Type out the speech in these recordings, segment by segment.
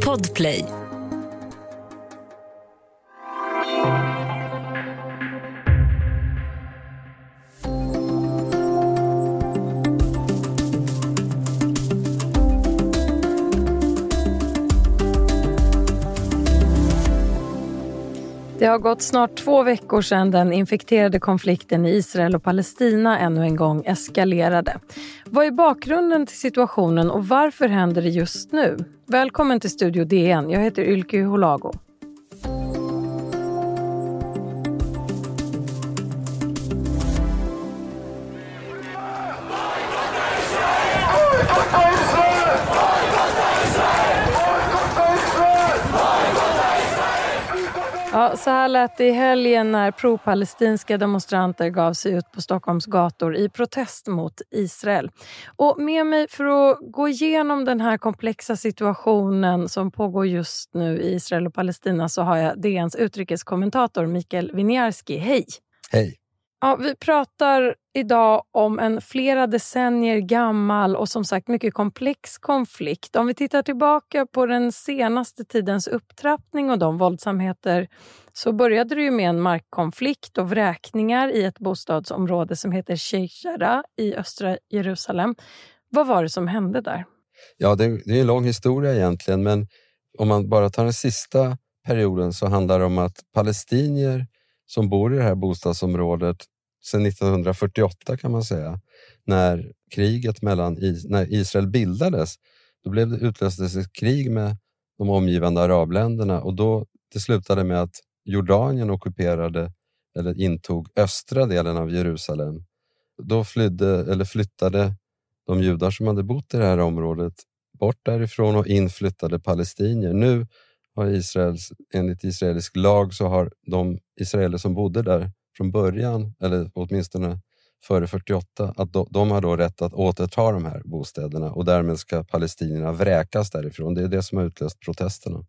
Podplay. Har gått snart två veckor sedan den infekterade konflikten i Israel och Palestina ännu en gång eskalerade. Vad är bakgrunden till situationen och varför händer det just nu? Välkommen till Studio DN. Jag heter Ylke Holago. Ja, så här lät det i helgen när pro-palestinska demonstranter gav sig ut på Stockholms gator i protest mot Israel. Och med mig för att gå igenom den här komplexa situationen som pågår just nu i Israel och Palestina så har jag DNs utrikeskommentator Mikael Winiarski. Hej! Hej! Ja, vi pratar idag om en flera decennier gammal och som sagt mycket komplex konflikt. Om vi tittar tillbaka på den senaste tidens upptrappning och de våldsamheter så började det ju med en markkonflikt och vräkningar i ett bostadsområde som heter Sheikh i östra Jerusalem. Vad var det som hände där? Ja, det är, det är en lång historia egentligen, men om man bara tar den sista perioden så handlar det om att palestinier som bor i det här bostadsområdet sedan 1948 kan man säga, när kriget mellan när Israel bildades. Då blev det, utlöstes ett krig med de omgivande arabländerna och då det slutade med att Jordanien ockuperade eller intog östra delen av Jerusalem. Då flydde, eller flyttade de judar som hade bott i det här området bort därifrån och inflyttade palestinier. Nu har Israels, enligt israelisk lag så har de israeler som bodde där från början, eller åtminstone före 48, att de, de har då rätt att återta de här bostäderna och därmed ska palestinierna vräkas därifrån. Det är det som har utlöst protesterna.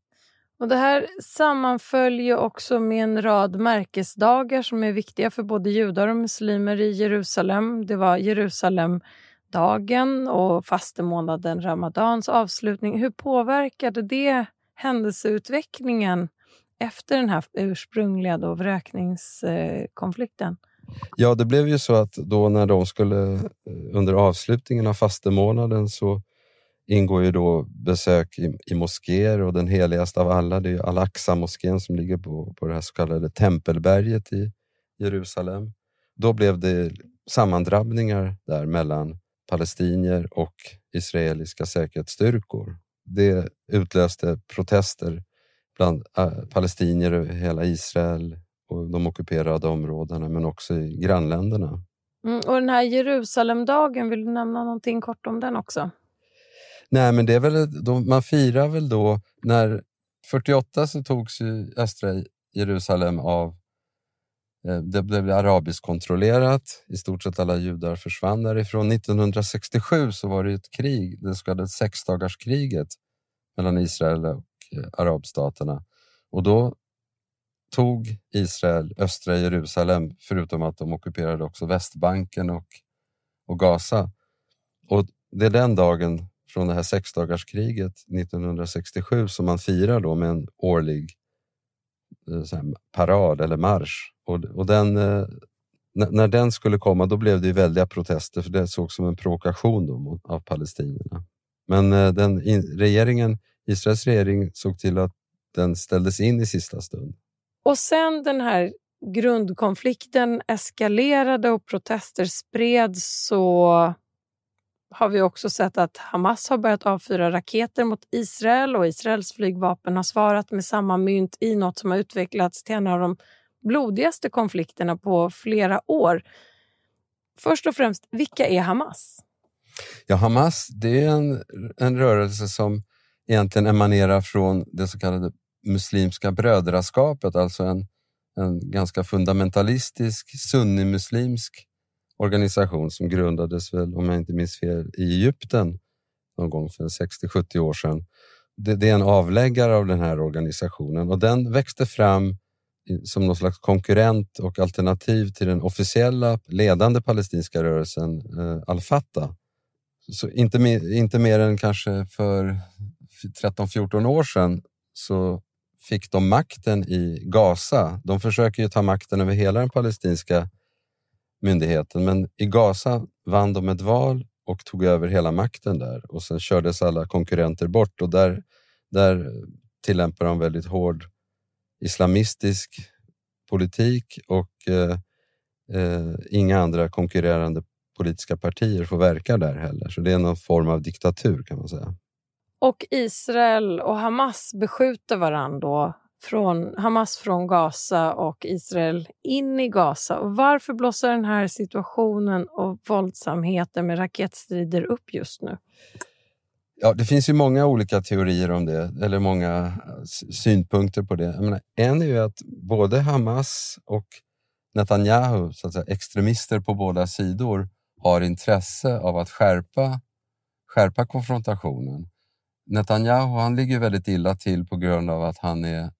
Och Det här sammanföljer också med en rad märkesdagar som är viktiga för både judar och muslimer i Jerusalem. Det var Jerusalemdagen och fastemånaden Ramadans avslutning. Hur påverkade det händelseutvecklingen efter den här ursprungliga då vräkningskonflikten? Ja, det blev ju så att då när de skulle eh, under avslutningen av fastemånaden så ingår ju då besök i, i moskéer och den heligaste av alla, det är Al-Aqsa-moskén som ligger på, på det här så kallade Tempelberget i Jerusalem. Då blev det sammandrabbningar där mellan palestinier och israeliska säkerhetsstyrkor. Det utlöste protester bland äh, palestinier över hela Israel och de ockuperade områdena, men också i grannländerna. Mm, och den här Jerusalemdagen, vill du nämna någonting kort om den också? Nej, men det är väl, då, man firar väl då, när 48 så togs ju östra Jerusalem av eh, det blev arabiskt kontrollerat. I stort sett alla judar försvann därifrån. 1967 så var det ett krig, det så kallade sexdagarskriget mellan Israel och Eh, Eh, arabstaterna. Och då tog Israel östra Jerusalem, förutom att de ockuperade också Västbanken och, och Gaza. Och det är den dagen från det här sexdagarskriget 1967 som man firar då med en årlig eh, här, parad eller marsch. Och, och den, eh, när den skulle komma då blev det väldiga protester för det sågs som en provokation då av palestinierna. Men den, regeringen Israels regering såg till att den ställdes in i sista stund. Och sen den här grundkonflikten eskalerade och protester spreds så har vi också sett att Hamas har börjat avfyra raketer mot Israel och Israels flygvapen har svarat med samma mynt i något som har utvecklats till en av de blodigaste konflikterna på flera år. Först och främst, vilka är Hamas? Ja, Hamas det är en, en rörelse som egentligen emanerar från det så kallade Muslimska brödraskapet, alltså en, en ganska fundamentalistisk sunnimuslimsk organisation som grundades, väl, om jag inte minns fel, i Egypten någon gång för 60-70 år sedan. Det, det, är en avläggare av den här organisationen och den växte fram som någon slags konkurrent och alternativ till den officiella ledande palestinska rörelsen eh, al-Fatah. Så inte, inte mer än kanske för 13-14 år sedan så fick de makten i Gaza. De försöker ju ta makten över hela den palestinska myndigheten, men i Gaza vann de ett val och tog över hela makten där och sen kördes alla konkurrenter bort och där, där tillämpar de väldigt hård islamistisk politik och eh, eh, inga andra konkurrerande politiska partier får verka där heller. Så det är någon form av diktatur kan man säga. Och Israel och Hamas beskjuter varandra från Hamas från Gaza och Israel in i Gaza. Och varför blossar den här situationen och våldsamheten med raketstrider upp just nu? Ja, det finns ju många olika teorier om det, eller många synpunkter på det. Menar, en är ju att både Hamas och Netanyahu, så att säga, extremister på båda sidor, har intresse av att skärpa, skärpa konfrontationen. Netanyahu han ligger väldigt illa till på grund av att han är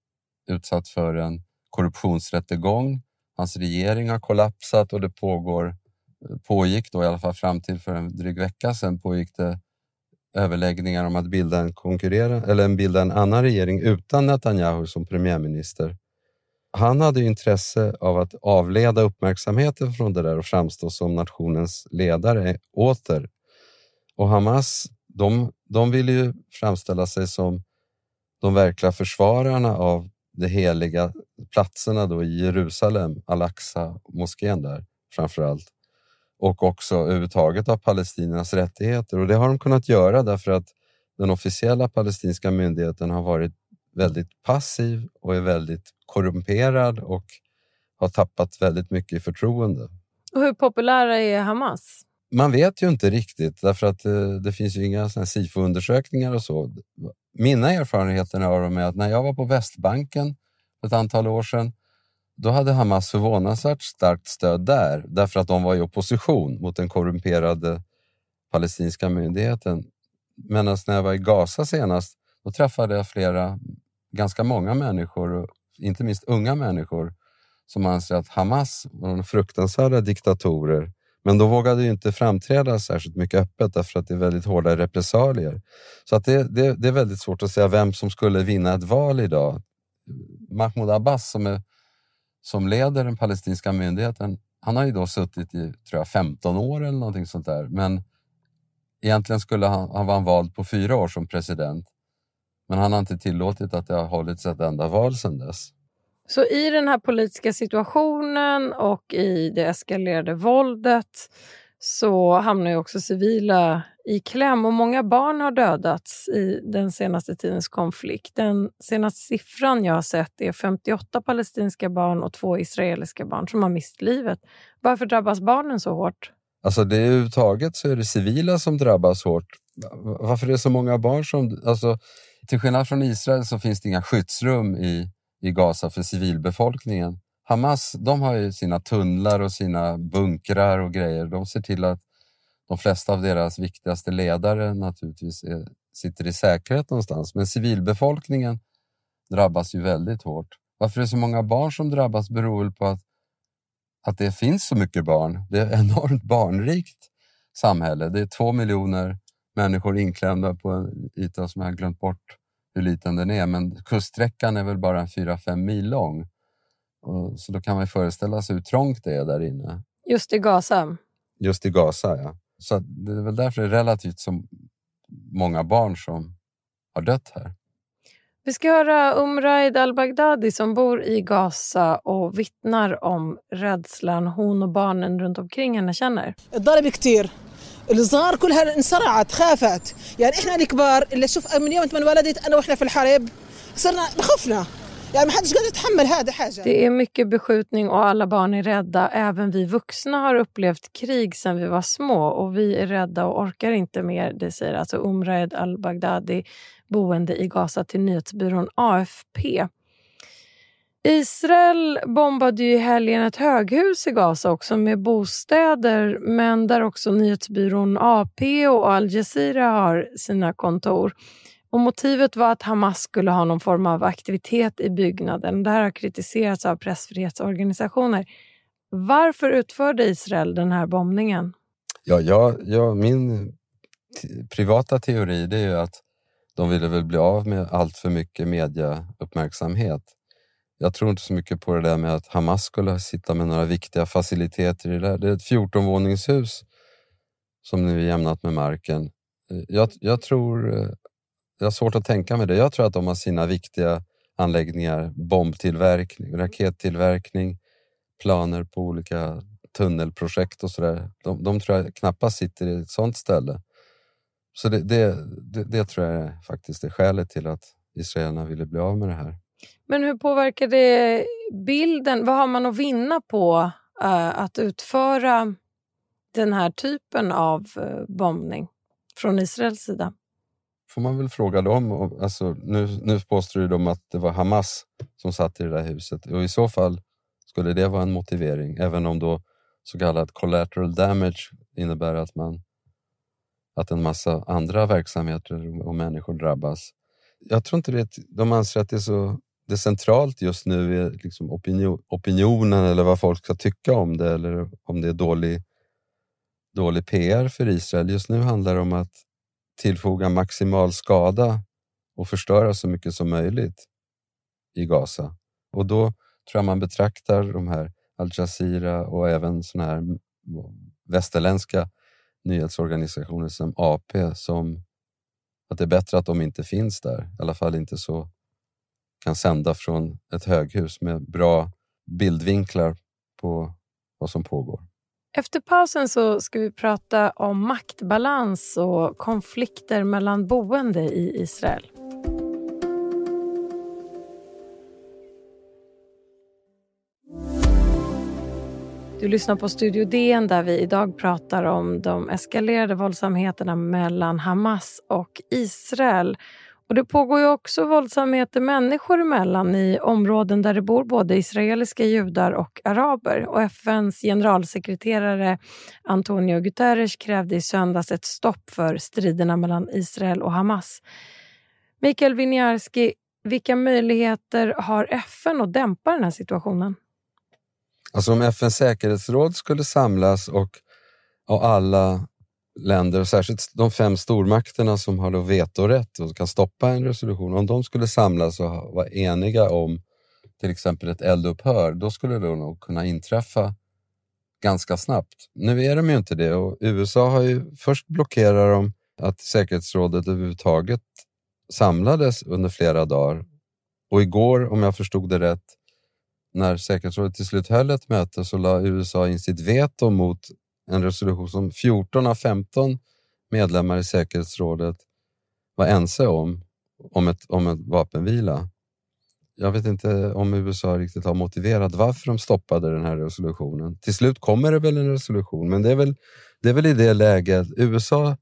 utsatt för en korruptionsrättegång. Hans regering har kollapsat och det pågår, eh, pågick då i alla fall fram till för en dryg vecka sedan pågick det överläggningar om att bilda en, konkurrera, eller bilda en annan regering utan Netanyahu som premiärminister. Han hade intresse av att avleda uppmärksamheten från det där och framstå som nationens ledare åter. Och Hamas, de, de vill ju framställa sig som de verkliga försvararna av de heliga platserna då i Jerusalem, Al-Aqsa moskén där framför allt och också överhuvudtaget av palestiniernas rättigheter. Och det har de kunnat göra därför att den officiella palestinska myndigheten har varit väldigt passiv och är väldigt korrumperad och har tappat väldigt mycket i förtroende. Och hur populära är Hamas? Man vet ju inte riktigt därför att det, eh, det finns ju inga SIFO-undersökningar och så. Mina erfarenheter av dem är att när jag var på Västbanken för ett antal år sedan då hade Hamas förvånansvärt starkt stöd där därför att de var i opposition mot den korrumperade palestinska myndigheten. Medan när jag var i Gaza senast, då träffade jag flera, ganska många människor, inte minst unga människor, som anser att Hamas var fruktansvärda diktatorer. Men de vågade ju inte framträda särskilt mycket öppet därför att det är väldigt hårda repressalier. Så att det, det, det är väldigt svårt att säga vem som skulle vinna ett val idag. Mahmoud Abbas som är som leder den palestinska myndigheten, han har ju då suttit i tror jag, 15 år eller någonting sånt där. Men egentligen skulle han, han var vald på fyra år som president. Men han har inte tillåtit att det har hållits ett enda val sedan dess. Så i den här politiska situationen och i det eskalerade våldet så hamnar ju också civila i kläm och många barn har dödats i den senaste tidens konflikt. Den senaste siffran jag har sett är 58 palestinska barn och två israeliska barn som har mist livet. Varför drabbas barnen så hårt? Alltså det överhuvudtaget så är det civila som drabbas hårt. Varför är det så många barn som... Alltså, till skillnad från Israel så finns det inga skyddsrum i, i Gaza för civilbefolkningen. Hamas de har ju sina tunnlar och sina bunkrar och grejer. De ser till att de flesta av deras viktigaste ledare naturligtvis är, sitter i säkerhet någonstans. Men civilbefolkningen drabbas ju väldigt hårt. Varför det är så många barn som drabbas beror på att, att det finns så mycket barn. Det är ett enormt barnrikt samhälle. Det är två miljoner människor inklämda på en yta som jag har glömt bort hur liten den är. Men kuststräckan är väl bara 4-5 mil lång. Och, så då kan man föreställa sig hur trångt det är där inne. Just i Gaza? Just i Gaza, ja. Så det är väl därför det är relativt så många barn som har dött här. Vi ska höra Umraid al-Baghdadi som bor i Gaza och vittnar om rädslan hon och barnen runt omkring henne känner. الصغار كلها انصرعت خافت يعني احنا الكبار اللي شوف من يوم ما انولدت انا واحنا في الحرب صرنا خفنا det är mycket beskjutning och alla barn är rädda. Även vi vuxna har upplevt krig sedan vi var små och vi är rädda och orkar inte mer. Det säger alltså Umraed al-Baghdadi, boende i Gaza till nyhetsbyrån AFP. Israel bombade ju i helgen ett höghus i Gaza också med bostäder men där också nyhetsbyrån AP och Al Jazeera har sina kontor. Och motivet var att Hamas skulle ha någon form av aktivitet i byggnaden. Det här har kritiserats av pressfrihetsorganisationer. Varför utförde Israel den här bombningen? Ja, ja, ja min privata teori det är att de ville väl bli av med allt för mycket mediauppmärksamhet. Jag tror inte så mycket på det där med att Hamas skulle sitta med några viktiga faciliteter i det där. Det är ett 14-våningshus som nu är jämnat med marken. Eh, jag, jag tror, eh, jag har svårt att tänka mig det. Jag tror att de har sina viktiga anläggningar, bombtillverkning, rakettillverkning, planer på olika tunnelprojekt och sådär. De, de tror jag knappast sitter i ett sådant ställe. Så det, det, det, det tror jag faktiskt är skälet till att israelerna ville bli av med det här. Men hur påverkar det bilden? Vad har man att vinna på uh, att utföra den här typen av uh, bombning från Israels sida? får man väl fråga dem. Alltså, nu, nu påstår de att det var Hamas som satt i det där huset och i så fall skulle det vara en motivering, även om då så kallad collateral damage innebär att, man, att en massa andra verksamheter och människor drabbas. Jag tror inte det, de anser att det är så det centralt just nu är liksom opinion, opinionen eller vad folk ska tycka om det eller om det är dålig, dålig PR för Israel. Just nu handlar det om att tillfoga maximal skada och förstöra så mycket som möjligt i Gaza. Och då tror jag man betraktar de här Al Jazeera och även såna här västerländska nyhetsorganisationer som AP som att det är bättre att de inte finns där, i alla fall inte så kan sända från ett höghus med bra bildvinklar på vad som pågår. Efter pausen så ska vi prata om maktbalans och konflikter mellan boende i Israel. Du lyssnar på Studio DN där vi idag pratar om de eskalerade våldsamheterna mellan Hamas och Israel. Och Det pågår ju också våldsamheter människor emellan i områden där det bor både israeliska judar och araber. Och FNs generalsekreterare Antonio Guterres krävde i söndags ett stopp för striderna mellan Israel och Hamas. Mikael Winiarski, vilka möjligheter har FN att dämpa den här situationen? Alltså om FNs säkerhetsråd skulle samlas och, och alla länder, särskilt de fem stormakterna som har då vetorätt och kan stoppa en resolution, om de skulle samlas och vara eniga om till exempel ett eldupphör, då skulle det nog kunna inträffa ganska snabbt. Nu är de ju inte det och USA har ju först blockerat dem att säkerhetsrådet överhuvudtaget samlades under flera dagar. Och igår, om jag förstod det rätt, när säkerhetsrådet till slut höll ett möte så la USA in sitt veto mot en resolution som 14 av 15 medlemmar i säkerhetsrådet var ense om, om, ett, om ett vapenvila. Jag vet inte om USA riktigt har motiverat varför de stoppade den här resolutionen. Till slut kommer det väl en resolution, men det är väl, det är väl i det läget. USA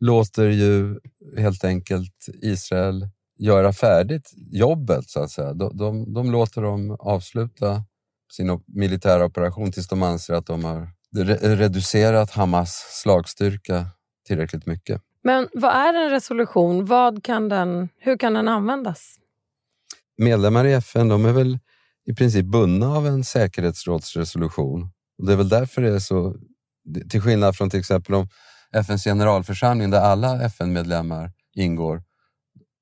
låter ju helt enkelt Israel göra färdigt jobbet, så att säga. De, de, de låter dem avsluta sin militära operation tills de anser att de har reducerat Hamas slagstyrka tillräckligt mycket. Men vad är en resolution? Vad kan den, hur kan den användas? Medlemmar i FN de är väl i princip bundna av en säkerhetsrådsresolution. Det är väl därför det är så, till skillnad från till exempel om FNs generalförsamling där alla FN-medlemmar ingår.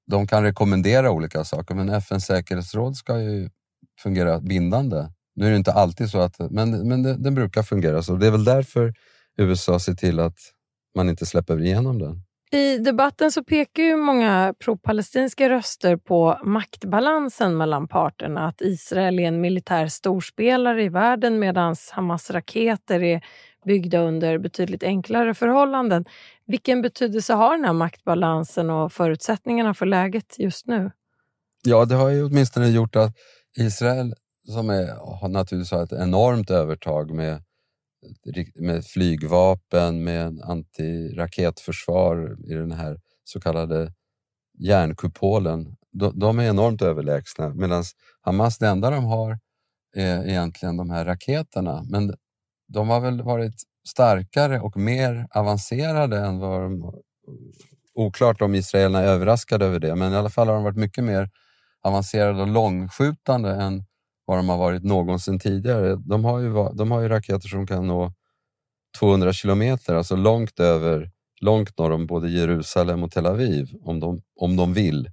De kan rekommendera olika saker men FNs säkerhetsråd ska ju fungera bindande. Nu är det inte alltid så, att, men, men det, den brukar fungera så. Det är väl därför USA ser till att man inte släpper igenom den. I debatten så pekar ju många pro-palestinska röster på maktbalansen mellan parterna. Att Israel är en militär storspelare i världen medan Hamas raketer är byggda under betydligt enklare förhållanden. Vilken betydelse har den här maktbalansen och förutsättningarna för läget just nu? Ja, det har ju åtminstone gjort att Israel som är, naturligtvis har ett enormt övertag med, med flygvapen, med antiraketförsvar i den här så kallade järnkupolen. De, de är enormt överlägsna medan Hamas, det enda de har är egentligen de här raketerna. Men de har väl varit starkare och mer avancerade än vad de... Oklart om israelerna är överraskade över det, men i alla fall har de varit mycket mer avancerade och långskjutande än vad de har varit någonsin tidigare. De har ju, de har ju raketer som kan nå 200 kilometer, alltså långt över långt norr om både Jerusalem och Tel Aviv om de, om de vill.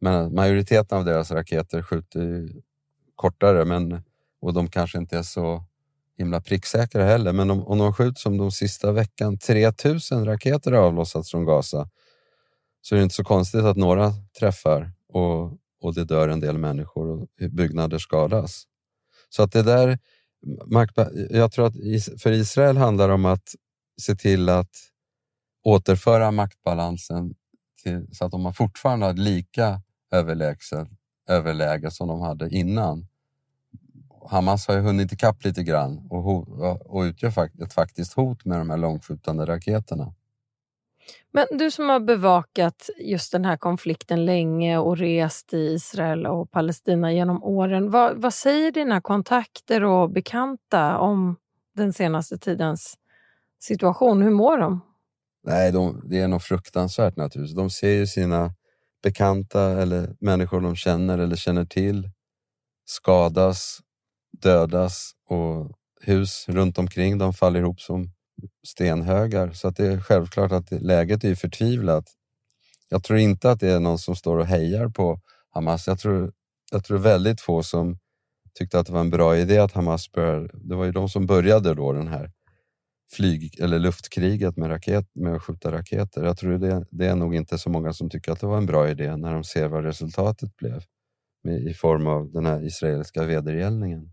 Men majoriteten av deras raketer skjuter kortare men, och de kanske inte är så himla pricksäkra heller. Men om, om de skjuter som de sista veckan, 3000 raketer har avlossats från Gaza, så är det inte så konstigt att några träffar och, och det dör en del människor och byggnader skadas. Så att det där, jag tror att för Israel handlar det om att se till att återföra maktbalansen till, så att de har fortfarande har lika överläge som de hade innan. Hamas har ju hunnit ikapp lite grann och, och utgör ett faktiskt hot med de här långskjutande raketerna. Men du som har bevakat just den här konflikten länge och rest i Israel och Palestina genom åren. Vad, vad säger dina kontakter och bekanta om den senaste tidens situation? Hur mår de? Nej, de, det är nog fruktansvärt naturligtvis. De ser ju sina bekanta eller människor de känner eller känner till skadas, dödas och hus runt omkring dem faller ihop som stenhögar. Så att det är självklart att läget är förtvivlat. Jag tror inte att det är någon som står och hejar på Hamas. Jag tror, jag tror väldigt få som tyckte att det var en bra idé att Hamas började. Det var ju de som började då den här flyg eller luftkriget med, raket, med att skjuta raketer. Jag tror det, det är nog inte så många som tycker att det var en bra idé när de ser vad resultatet blev med, i form av den här israeliska vedergällningen.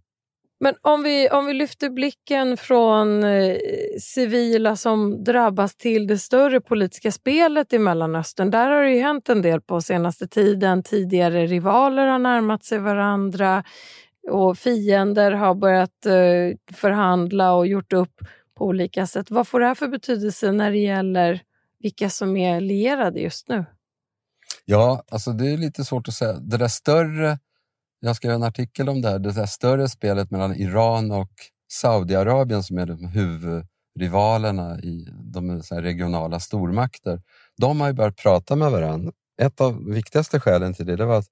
Men om vi, om vi lyfter blicken från eh, civila som drabbas till det större politiska spelet i Mellanöstern. Där har det ju hänt en del på senaste tiden. Tidigare rivaler har närmat sig varandra och fiender har börjat eh, förhandla och gjort upp på olika sätt. Vad får det här för betydelse när det gäller vilka som är lierade just nu? Ja, alltså det är lite svårt att säga. Det där större, jag skrev en artikel om det här, det här större spelet mellan Iran och Saudiarabien som är de huvudrivalerna i de regionala stormakter. De har ju börjat prata med varandra. Ett av de viktigaste skälen till det, det var att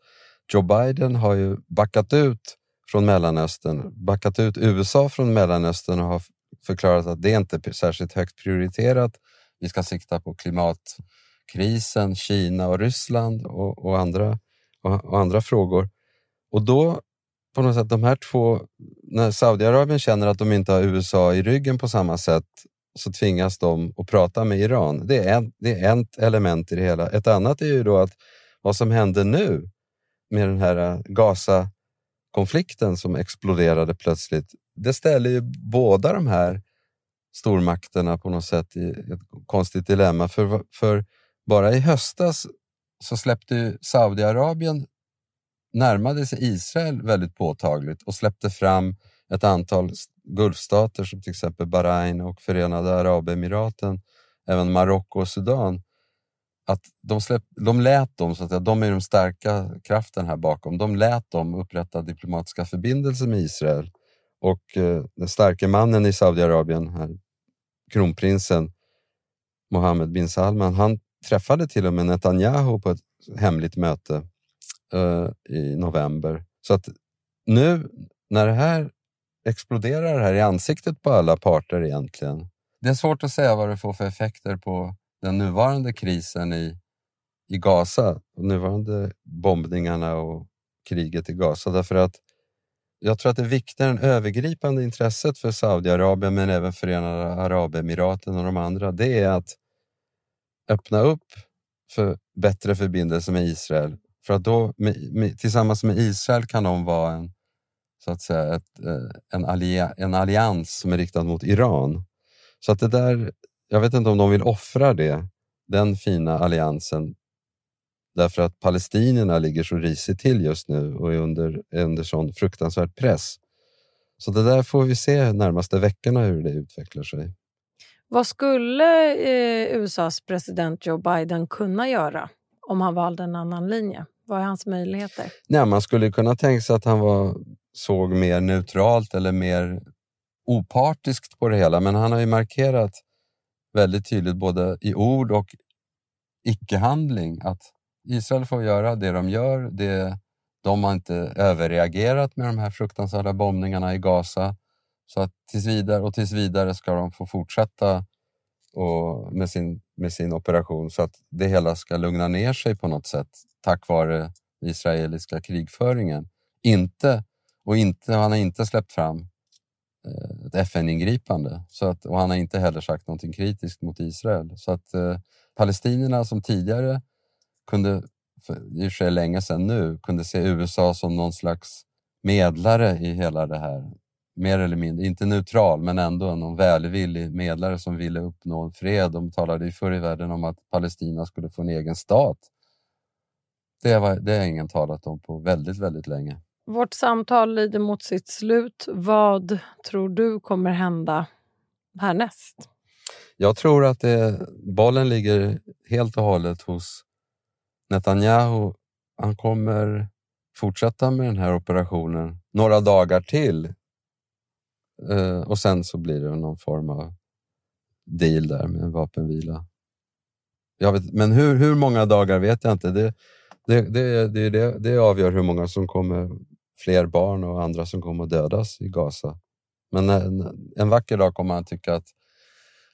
Joe Biden har ju backat ut från Mellanöstern, backat ut USA från Mellanöstern och har förklarat att det inte är särskilt högt prioriterat. Vi ska sikta på klimatkrisen, Kina och Ryssland och, och andra, och, och, andra frågor. Och då, på något sätt, de här två, när Saudiarabien känner att de inte har USA i ryggen på samma sätt så tvingas de att prata med Iran. Det är, en, det är ett element i det hela. Ett annat är ju då att vad som hände nu med den här eh, Gaza-konflikten som exploderade plötsligt det ställer ju båda de här stormakterna på något sätt i ett konstigt dilemma. För, för bara i höstas så släppte Saudiarabien närmade sig Israel väldigt påtagligt och släppte fram ett antal Gulfstater som till exempel Bahrain och Förenade Arabemiraten, även Marocko och Sudan. Att de, släpp, de lät dem, så att säga, de är den starka kraften här bakom, de lät dem upprätta diplomatiska förbindelser med Israel. Och eh, den starke mannen i Saudiarabien, här, kronprinsen Mohammed bin Salman, han träffade till och med Netanyahu på ett hemligt möte uh, i november. Så att nu när det här exploderar här i ansiktet på alla parter egentligen. Det är svårt att säga vad det får för effekter på den nuvarande krisen i, i Gaza, nuvarande bombningarna och kriget i Gaza. Därför att jag tror att det viktiga, det övergripande intresset för Saudiarabien men även Förenade Arabemiraten och de andra, det är att öppna upp för bättre förbindelser med Israel. För att då, med, med, tillsammans med Israel kan de vara en, så att säga, ett, eh, en, allia, en allians som är riktad mot Iran. Så att det där, jag vet inte om de vill offra det, den fina alliansen Därför att palestinierna ligger så risigt till just nu och är under, under sån fruktansvärd press. Så det där får vi se närmaste veckorna hur det utvecklar sig. Vad skulle eh, USAs president Joe Biden kunna göra om han valde en annan linje? Vad är hans möjligheter? Nej, man skulle kunna tänka sig att han var, såg mer neutralt eller mer opartiskt på det hela. Men han har ju markerat väldigt tydligt både i ord och icke-handling att Israel får göra det de gör. Det, de har inte överreagerat med de här fruktansvärda bombningarna i Gaza. Så att tills vidare, och tills vidare ska de få fortsätta och med sin med sin operation så att det hela ska lugna ner sig på något sätt tack vare den israeliska krigföringen. Inte, och inte, han har inte släppt fram eh, ett FN-ingripande och han har inte heller sagt någonting kritiskt mot Israel. Så att eh, palestinierna som tidigare kunde, för, i och för sig länge sedan nu, kunde se USA som någon slags medlare i hela det här. Mer eller mindre, inte neutral men ändå någon välvillig medlare som ville uppnå fred. De talade ju förr i världen om att Palestina skulle få en egen stat. Det, var, det har ingen talat om på väldigt, väldigt länge. Vårt samtal lider mot sitt slut. Vad tror du kommer hända härnäst? Jag tror att det, bollen ligger helt och hållet hos Netanyahu. Han kommer fortsätta med den här operationen några dagar till eh, och sen så blir det någon form av deal där med en vapenvila. Jag vet, men hur, hur många dagar vet jag inte. Det, det, det, det, det, det avgör hur många som kommer, fler barn och andra som kommer att dödas i Gaza. Men en, en vacker dag kommer man tycka att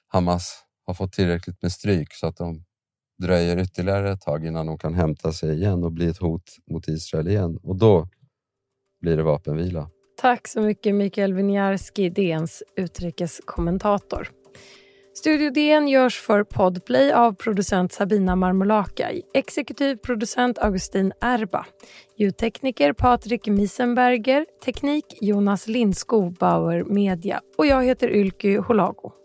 Hamas har fått tillräckligt med stryk så att de dröjer ytterligare ett tag innan de kan hämta sig igen och bli ett hot mot Israel igen. Och då blir det vapenvila. Tack så mycket Mikael Winiarski, DNs utrikeskommentator. Studio DN görs för Podplay av producent Sabina Marmolakaj exekutiv producent Augustin Erba, ljudtekniker Patrik Miesenberger, teknik Jonas Lindskog, Bauer Media. Och jag heter Ylky Holago.